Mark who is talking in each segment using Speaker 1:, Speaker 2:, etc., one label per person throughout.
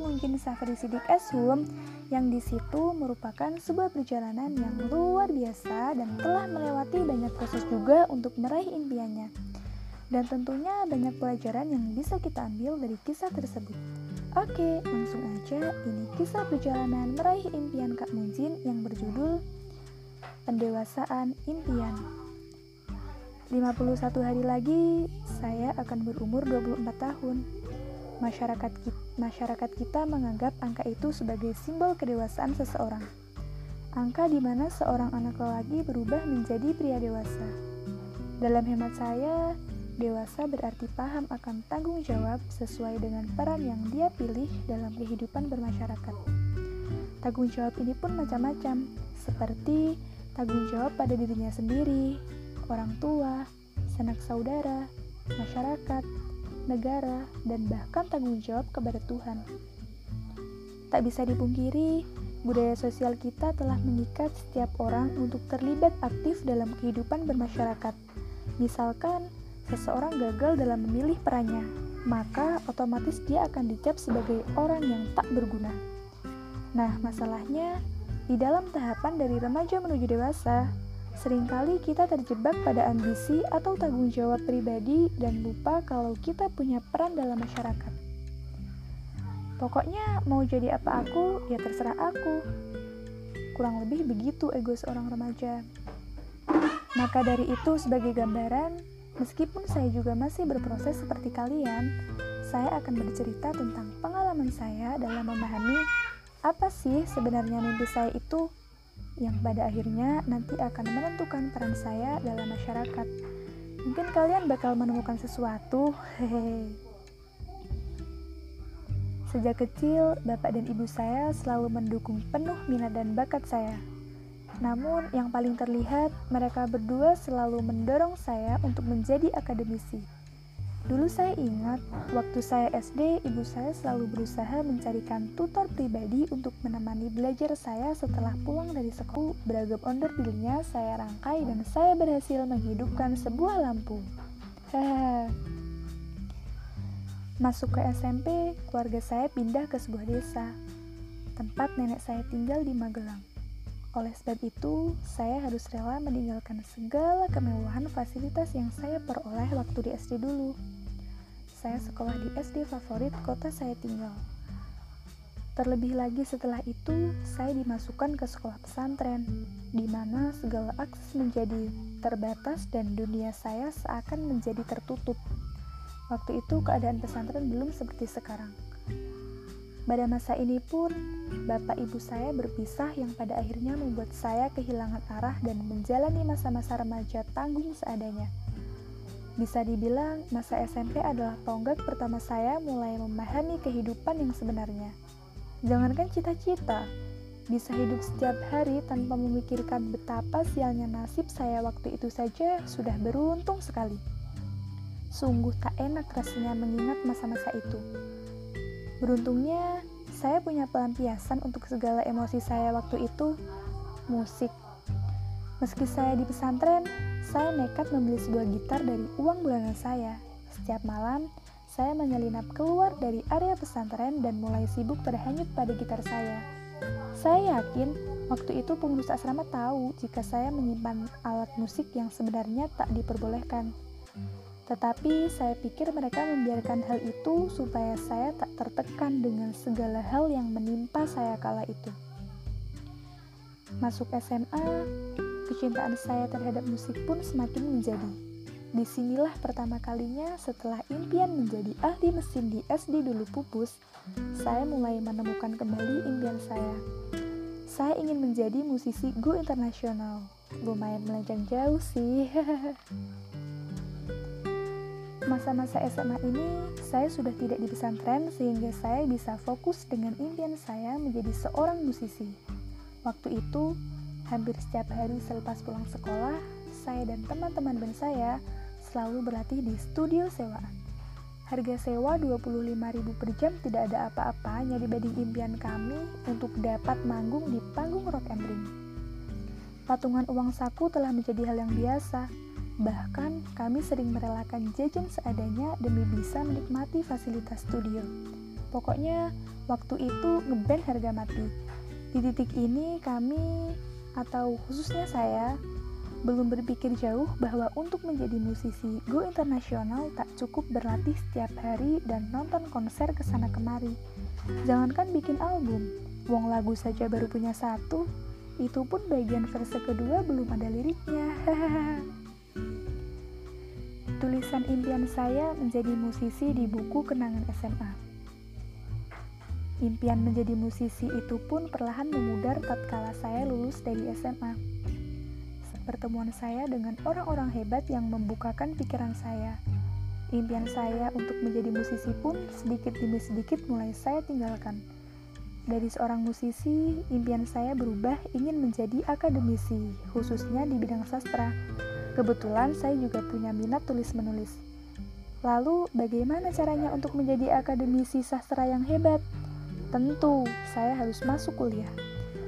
Speaker 1: Mungkin Safri Sidik Eshum yang di situ merupakan sebuah perjalanan yang luar biasa dan telah melewati banyak proses juga untuk meraih impiannya. Dan tentunya banyak pelajaran yang bisa kita ambil dari kisah tersebut. Oke, langsung aja ini kisah perjalanan meraih impian Kak Munjin yang berjudul Pendewasaan Impian. 51 hari lagi saya akan berumur 24 tahun. Masyarakat kita, masyarakat kita menganggap angka itu sebagai simbol kedewasaan seseorang. Angka di mana seorang anak lelaki berubah menjadi pria dewasa. Dalam hemat saya, dewasa berarti paham akan tanggung jawab sesuai dengan peran yang dia pilih dalam kehidupan bermasyarakat. Tanggung jawab ini pun macam-macam, seperti tanggung jawab pada dirinya sendiri, orang tua, sanak saudara, masyarakat, negara, dan bahkan tanggung jawab kepada Tuhan. Tak bisa dipungkiri, budaya sosial kita telah mengikat setiap orang untuk terlibat aktif dalam kehidupan bermasyarakat. Misalkan, seseorang gagal dalam memilih perannya, maka otomatis dia akan dicap sebagai orang yang tak berguna. Nah, masalahnya di dalam tahapan dari remaja menuju dewasa, Seringkali kita terjebak pada ambisi atau tanggung jawab pribadi dan lupa kalau kita punya peran dalam masyarakat. Pokoknya mau jadi apa aku, ya terserah aku. Kurang lebih begitu ego seorang remaja. Maka dari itu sebagai gambaran, meskipun saya juga masih berproses seperti kalian, saya akan bercerita tentang pengalaman saya dalam memahami apa sih sebenarnya mimpi saya itu yang pada akhirnya nanti akan menentukan peran saya dalam masyarakat. Mungkin kalian bakal menemukan sesuatu. Hehehe. Sejak kecil, bapak dan ibu saya selalu mendukung penuh minat dan bakat saya. Namun, yang paling terlihat, mereka berdua selalu mendorong saya untuk menjadi akademisi. Dulu saya ingat, waktu saya SD, ibu saya selalu berusaha mencarikan tutor pribadi untuk menemani belajar saya setelah pulang dari sekolah. Beragam ondor pilnya saya rangkai dan saya berhasil menghidupkan sebuah lampu. Masuk ke SMP, keluarga saya pindah ke sebuah desa, tempat nenek saya tinggal di Magelang. Oleh sebab itu, saya harus rela meninggalkan segala kemewahan fasilitas yang saya peroleh waktu di SD dulu. Saya sekolah di SD favorit kota saya tinggal. Terlebih lagi setelah itu, saya dimasukkan ke sekolah pesantren, di mana segala akses menjadi terbatas dan dunia saya seakan menjadi tertutup. Waktu itu keadaan pesantren belum seperti sekarang. Pada masa ini pun, bapak ibu saya berpisah yang pada akhirnya membuat saya kehilangan arah dan menjalani masa-masa remaja tanggung seadanya. Bisa dibilang, masa SMP adalah tonggak pertama saya mulai memahami kehidupan yang sebenarnya. Jangankan cita-cita, bisa hidup setiap hari tanpa memikirkan betapa sialnya nasib saya waktu itu saja sudah beruntung sekali. Sungguh tak enak rasanya mengingat masa-masa itu. Beruntungnya, saya punya pelampiasan untuk segala emosi saya waktu itu, musik. Meski saya di pesantren, saya nekat membeli sebuah gitar dari uang bulanan saya. Setiap malam, saya menyelinap keluar dari area pesantren dan mulai sibuk berhanyut pada gitar saya. Saya yakin waktu itu pengurus asrama tahu jika saya menyimpan alat musik yang sebenarnya tak diperbolehkan. Tetapi saya pikir mereka membiarkan hal itu supaya saya tak tertekan dengan segala hal yang menimpa saya kala itu. Masuk SMA, kecintaan saya terhadap musik pun semakin menjadi. Di sinilah pertama kalinya setelah impian menjadi ahli mesin di SD dulu pupus, saya mulai menemukan kembali impian saya. Saya ingin menjadi musisi go internasional. Lumayan melenceng jauh sih. Masa-masa SMA ini, saya sudah tidak di pesantren sehingga saya bisa fokus dengan impian saya menjadi seorang musisi. Waktu itu, hampir setiap hari selepas pulang sekolah, saya dan teman-teman band saya selalu berlatih di studio sewaan. Harga sewa 25.000 per jam tidak ada apa-apanya dibanding impian kami untuk dapat manggung di panggung rock and ring. Patungan uang saku telah menjadi hal yang biasa, Bahkan, kami sering merelakan jajan seadanya demi bisa menikmati fasilitas studio. Pokoknya waktu itu ngeband harga mati. Di titik ini kami atau khususnya saya belum berpikir jauh bahwa untuk menjadi musisi go internasional tak cukup berlatih setiap hari dan nonton konser ke sana kemari. Jangankan bikin album, wong lagu saja baru punya satu, itu pun bagian verse kedua belum ada liriknya. Tulisan impian saya menjadi musisi di buku kenangan SMA. Impian menjadi musisi itu pun perlahan memudar tatkala saya lulus dari SMA. Pertemuan saya dengan orang-orang hebat yang membukakan pikiran saya. Impian saya untuk menjadi musisi pun sedikit demi sedikit mulai saya tinggalkan. Dari seorang musisi, impian saya berubah ingin menjadi akademisi, khususnya di bidang sastra. Kebetulan saya juga punya minat tulis-menulis. Lalu, bagaimana caranya untuk menjadi akademisi sastra yang hebat? Tentu, saya harus masuk kuliah.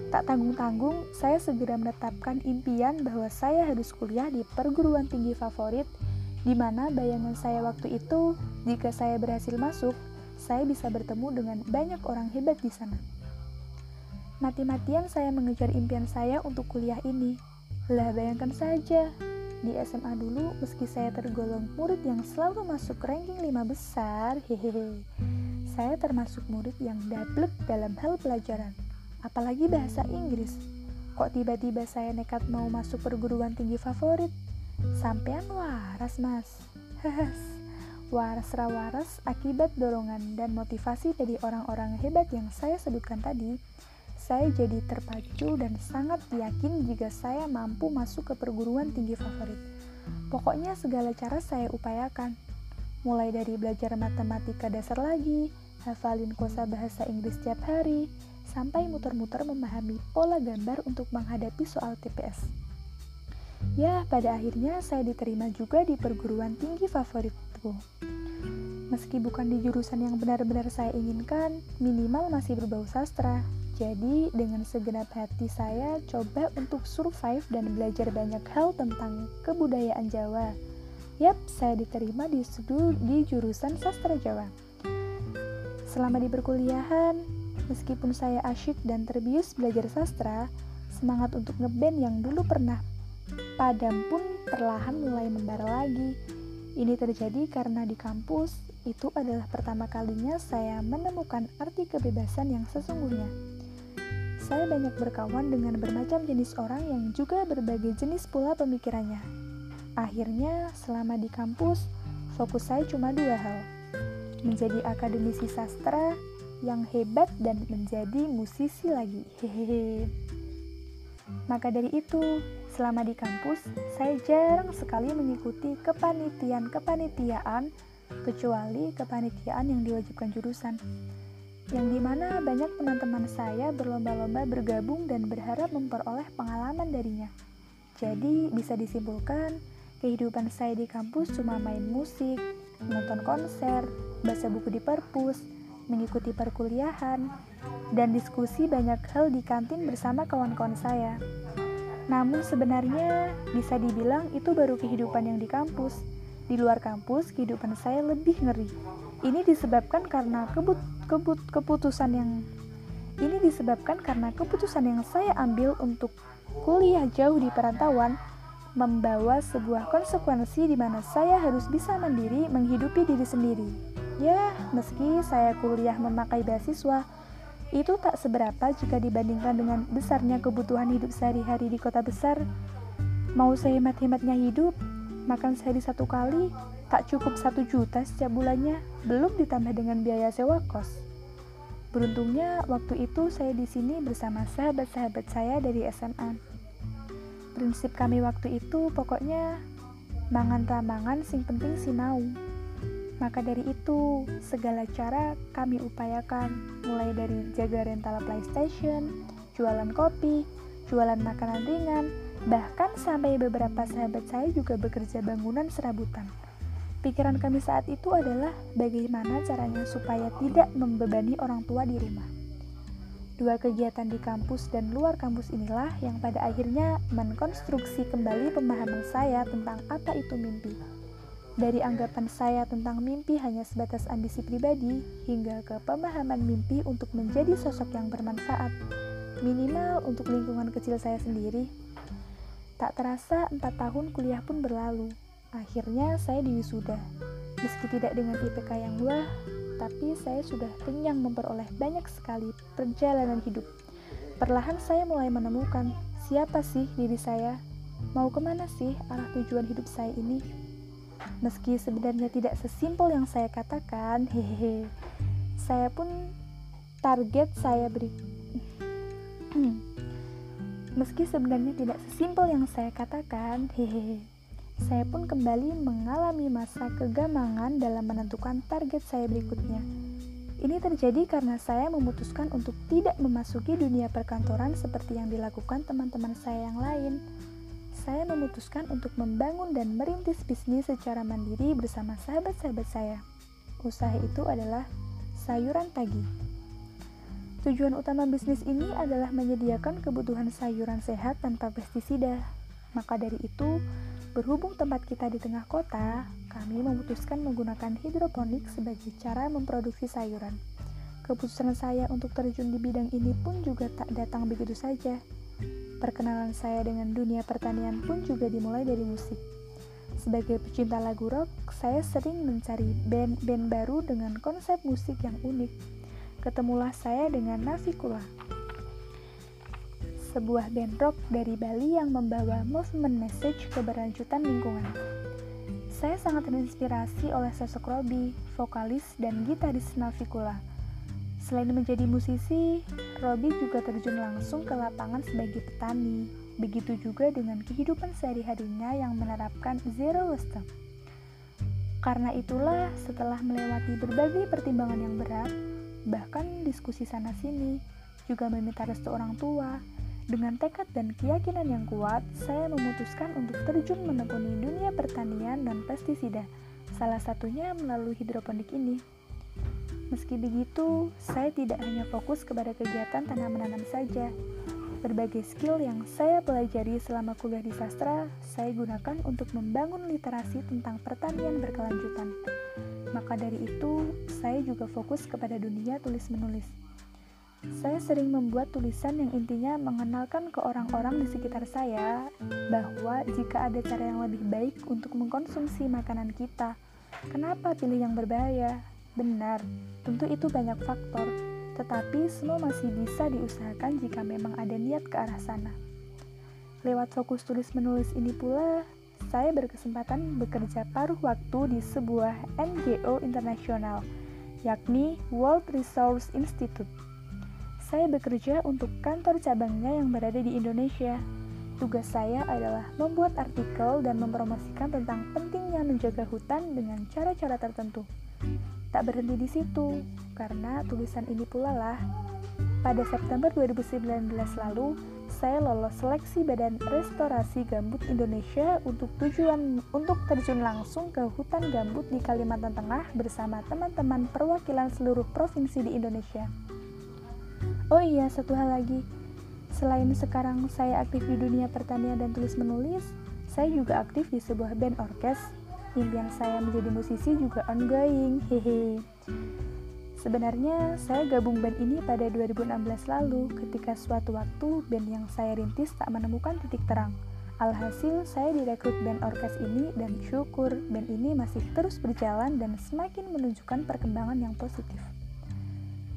Speaker 1: Tak tanggung-tanggung, saya segera menetapkan impian bahwa saya harus kuliah di perguruan tinggi favorit, di mana bayangan saya waktu itu, jika saya berhasil masuk, saya bisa bertemu dengan banyak orang hebat di sana. Mati-matian saya mengejar impian saya untuk kuliah ini. Lah bayangkan saja, di SMA dulu, meski saya tergolong murid yang selalu masuk ranking 5 besar, hehehe, saya termasuk murid yang dablek dalam hal pelajaran, apalagi bahasa Inggris. Kok tiba-tiba saya nekat mau masuk perguruan tinggi favorit? Sampean waras, Mas. waras rawaras akibat dorongan dan motivasi dari orang-orang hebat yang saya sebutkan tadi saya jadi terpacu dan sangat yakin jika saya mampu masuk ke perguruan tinggi favorit. Pokoknya segala cara saya upayakan. Mulai dari belajar matematika dasar lagi, hafalin kosa bahasa Inggris setiap hari, sampai muter-muter memahami pola gambar untuk menghadapi soal TPS. Ya, pada akhirnya saya diterima juga di perguruan tinggi favoritku. Meski bukan di jurusan yang benar-benar saya inginkan, minimal masih berbau sastra, jadi, dengan segenap hati saya coba untuk survive dan belajar banyak hal tentang kebudayaan Jawa. Yap, saya diterima di di jurusan sastra Jawa. Selama di perkuliahan, meskipun saya asyik dan terbius belajar sastra, semangat untuk ngeband yang dulu pernah padam pun perlahan mulai membara lagi. Ini terjadi karena di kampus itu adalah pertama kalinya saya menemukan arti kebebasan yang sesungguhnya. Saya banyak berkawan dengan bermacam jenis orang yang juga berbagai jenis pula pemikirannya. Akhirnya, selama di kampus, fokus saya cuma dua hal. Menjadi akademisi sastra yang hebat dan menjadi musisi lagi. Hehehe. Maka dari itu, selama di kampus, saya jarang sekali mengikuti kepanitiaan-kepanitiaan kecuali kepanitiaan yang diwajibkan jurusan yang di mana banyak teman-teman saya berlomba-lomba bergabung dan berharap memperoleh pengalaman darinya. Jadi, bisa disimpulkan, kehidupan saya di kampus cuma main musik, nonton konser, baca buku di perpus, mengikuti perkuliahan, dan diskusi banyak hal di kantin bersama kawan-kawan saya. Namun sebenarnya bisa dibilang itu baru kehidupan yang di kampus. Di luar kampus, kehidupan saya lebih ngeri. Ini disebabkan karena kebut kebut keputusan yang ini disebabkan karena keputusan yang saya ambil untuk kuliah jauh di perantauan membawa sebuah konsekuensi di mana saya harus bisa mandiri menghidupi diri sendiri. Ya, meski saya kuliah memakai beasiswa, itu tak seberapa jika dibandingkan dengan besarnya kebutuhan hidup sehari-hari di kota besar. Mau saya hemat-hematnya hidup, makan sehari satu kali, tak cukup satu juta setiap bulannya, belum ditambah dengan biaya sewa kos. Beruntungnya waktu itu saya di sini bersama sahabat-sahabat saya dari SMA. Prinsip kami waktu itu pokoknya mangan tamangan sing penting sinau. Maka dari itu, segala cara kami upayakan, mulai dari jaga rental PlayStation, jualan kopi, jualan makanan ringan, bahkan sampai beberapa sahabat saya juga bekerja bangunan serabutan. Pikiran kami saat itu adalah bagaimana caranya supaya tidak membebani orang tua di rumah. Dua kegiatan di kampus dan luar kampus inilah yang pada akhirnya mengkonstruksi kembali pemahaman saya tentang apa itu mimpi. Dari anggapan saya tentang mimpi hanya sebatas ambisi pribadi, hingga ke pemahaman mimpi untuk menjadi sosok yang bermanfaat, minimal untuk lingkungan kecil saya sendiri. Tak terasa empat tahun kuliah pun berlalu. Akhirnya saya diwisuda. Meski tidak dengan IPK yang wah, tapi saya sudah kenyang memperoleh banyak sekali perjalanan hidup. Perlahan saya mulai menemukan siapa sih diri saya, mau ke mana sih arah tujuan hidup saya ini. Meski sebenarnya tidak sesimpel yang saya katakan, hehehe. Saya pun target saya beri Meski sebenarnya tidak sesimpel yang saya katakan, hehehe. Saya pun kembali mengalami masa kegamangan dalam menentukan target saya berikutnya. Ini terjadi karena saya memutuskan untuk tidak memasuki dunia perkantoran seperti yang dilakukan teman-teman saya yang lain saya memutuskan untuk membangun dan merintis bisnis secara mandiri bersama sahabat-sahabat saya. Usaha itu adalah sayuran pagi. Tujuan utama bisnis ini adalah menyediakan kebutuhan sayuran sehat tanpa pestisida. Maka dari itu, berhubung tempat kita di tengah kota, kami memutuskan menggunakan hidroponik sebagai cara memproduksi sayuran. Keputusan saya untuk terjun di bidang ini pun juga tak datang begitu saja. Perkenalan saya dengan dunia pertanian pun juga dimulai dari musik. Sebagai pecinta lagu rock, saya sering mencari band-band baru dengan konsep musik yang unik. Ketemulah saya dengan Navikula, sebuah band rock dari Bali yang membawa movement message keberlanjutan lingkungan. Saya sangat terinspirasi oleh sosok Robbie, vokalis dan gitaris Navikula Selain menjadi musisi, Robby juga terjun langsung ke lapangan sebagai petani. Begitu juga dengan kehidupan sehari-harinya yang menerapkan zero waste. Karena itulah, setelah melewati berbagai pertimbangan yang berat, bahkan diskusi sana-sini, juga meminta restu orang tua, dengan tekad dan keyakinan yang kuat, saya memutuskan untuk terjun menekuni dunia pertanian dan pestisida, salah satunya melalui hidroponik ini. Meski begitu, saya tidak hanya fokus kepada kegiatan tanam menanam saja. Berbagai skill yang saya pelajari selama kuliah di sastra, saya gunakan untuk membangun literasi tentang pertanian berkelanjutan. Maka dari itu, saya juga fokus kepada dunia tulis-menulis. Saya sering membuat tulisan yang intinya mengenalkan ke orang-orang di sekitar saya bahwa jika ada cara yang lebih baik untuk mengkonsumsi makanan kita, kenapa pilih yang berbahaya? Benar, tentu itu banyak faktor, tetapi semua masih bisa diusahakan jika memang ada niat ke arah sana. Lewat fokus tulis-menulis ini pula, saya berkesempatan bekerja paruh waktu di sebuah NGO internasional, yakni World Resource Institute. Saya bekerja untuk kantor cabangnya yang berada di Indonesia. Tugas saya adalah membuat artikel dan mempromosikan tentang pentingnya menjaga hutan dengan cara-cara tertentu. Tak berhenti di situ, karena tulisan ini pula lah. Pada September 2019 lalu, saya lolos seleksi Badan Restorasi Gambut Indonesia untuk tujuan untuk terjun langsung ke hutan gambut di Kalimantan Tengah bersama teman-teman perwakilan seluruh provinsi di Indonesia. Oh iya, satu hal lagi. Selain sekarang saya aktif di dunia pertanian dan tulis menulis, saya juga aktif di sebuah band orkes impian saya menjadi musisi juga ongoing, hehe. Sebenarnya saya gabung band ini pada 2016 lalu ketika suatu waktu band yang saya rintis tak menemukan titik terang. Alhasil saya direkrut band orkes ini dan syukur band ini masih terus berjalan dan semakin menunjukkan perkembangan yang positif.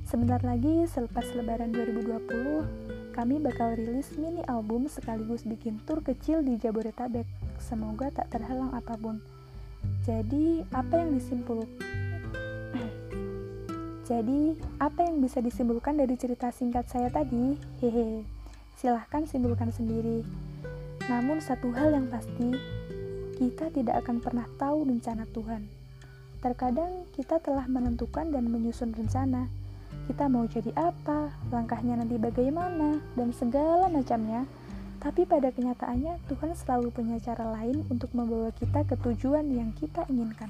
Speaker 1: Sebentar lagi selepas lebaran 2020, kami bakal rilis mini album sekaligus bikin tur kecil di Jabodetabek. Semoga tak terhalang apa pun. Jadi, apa yang disimpul Jadi, apa yang bisa disimpulkan dari cerita singkat saya tadi? Hehe. Silahkan simpulkan sendiri. Namun satu hal yang pasti, kita tidak akan pernah tahu rencana Tuhan. Terkadang kita telah menentukan dan menyusun rencana. Kita mau jadi apa, langkahnya nanti bagaimana, dan segala macamnya tapi pada kenyataannya, Tuhan selalu punya cara lain untuk membawa kita ke tujuan yang kita inginkan.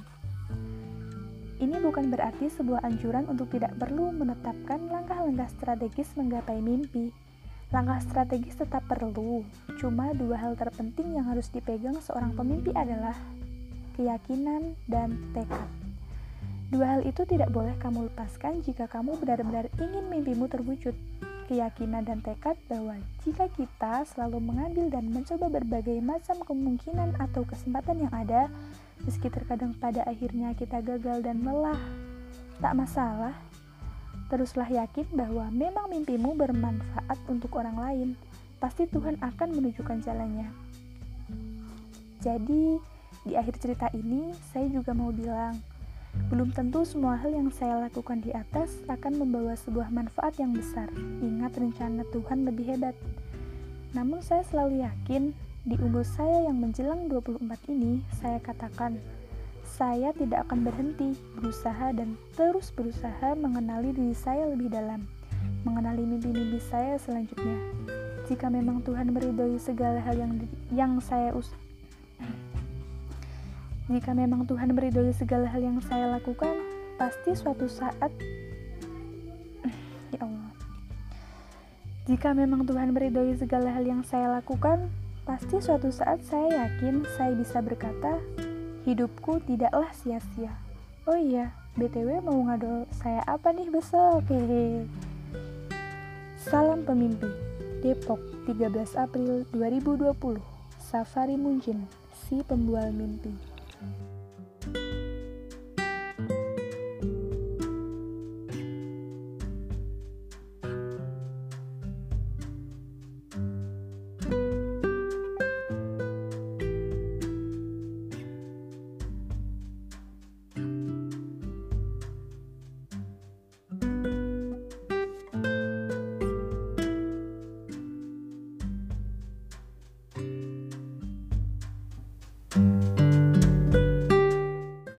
Speaker 1: Ini bukan berarti sebuah anjuran untuk tidak perlu menetapkan langkah-langkah strategis menggapai mimpi. Langkah strategis tetap perlu, cuma dua hal terpenting yang harus dipegang seorang pemimpi adalah keyakinan, dan tekad. Dua hal itu tidak boleh kamu lepaskan jika kamu benar-benar ingin mimpimu terwujud. Keyakinan dan tekad bahwa jika kita selalu mengambil dan mencoba berbagai macam kemungkinan atau kesempatan yang ada, meski terkadang pada akhirnya kita gagal dan lelah, tak masalah. Teruslah yakin bahwa memang mimpimu bermanfaat untuk orang lain. Pasti Tuhan akan menunjukkan jalannya. Jadi, di akhir cerita ini, saya juga mau bilang, belum tentu semua hal yang saya lakukan di atas akan membawa sebuah manfaat yang besar. Ingat rencana Tuhan lebih hebat. Namun saya selalu yakin di umur saya yang menjelang 24 ini, saya katakan, saya tidak akan berhenti berusaha dan terus berusaha mengenali diri saya lebih dalam, mengenali mimpi-mimpi saya selanjutnya. Jika memang Tuhan meridhoi segala hal yang yang saya us jika memang Tuhan meridhoi segala hal yang saya lakukan, pasti suatu saat ya Allah. Jika memang Tuhan meridhoi segala hal yang saya lakukan, pasti suatu saat saya yakin saya bisa berkata, hidupku tidaklah sia-sia. Oh iya, BTW mau ngado saya apa nih besok? Hehe. Salam pemimpi. Depok, 13 April 2020. Safari Munjin, si pembual mimpi. Mm-hmm.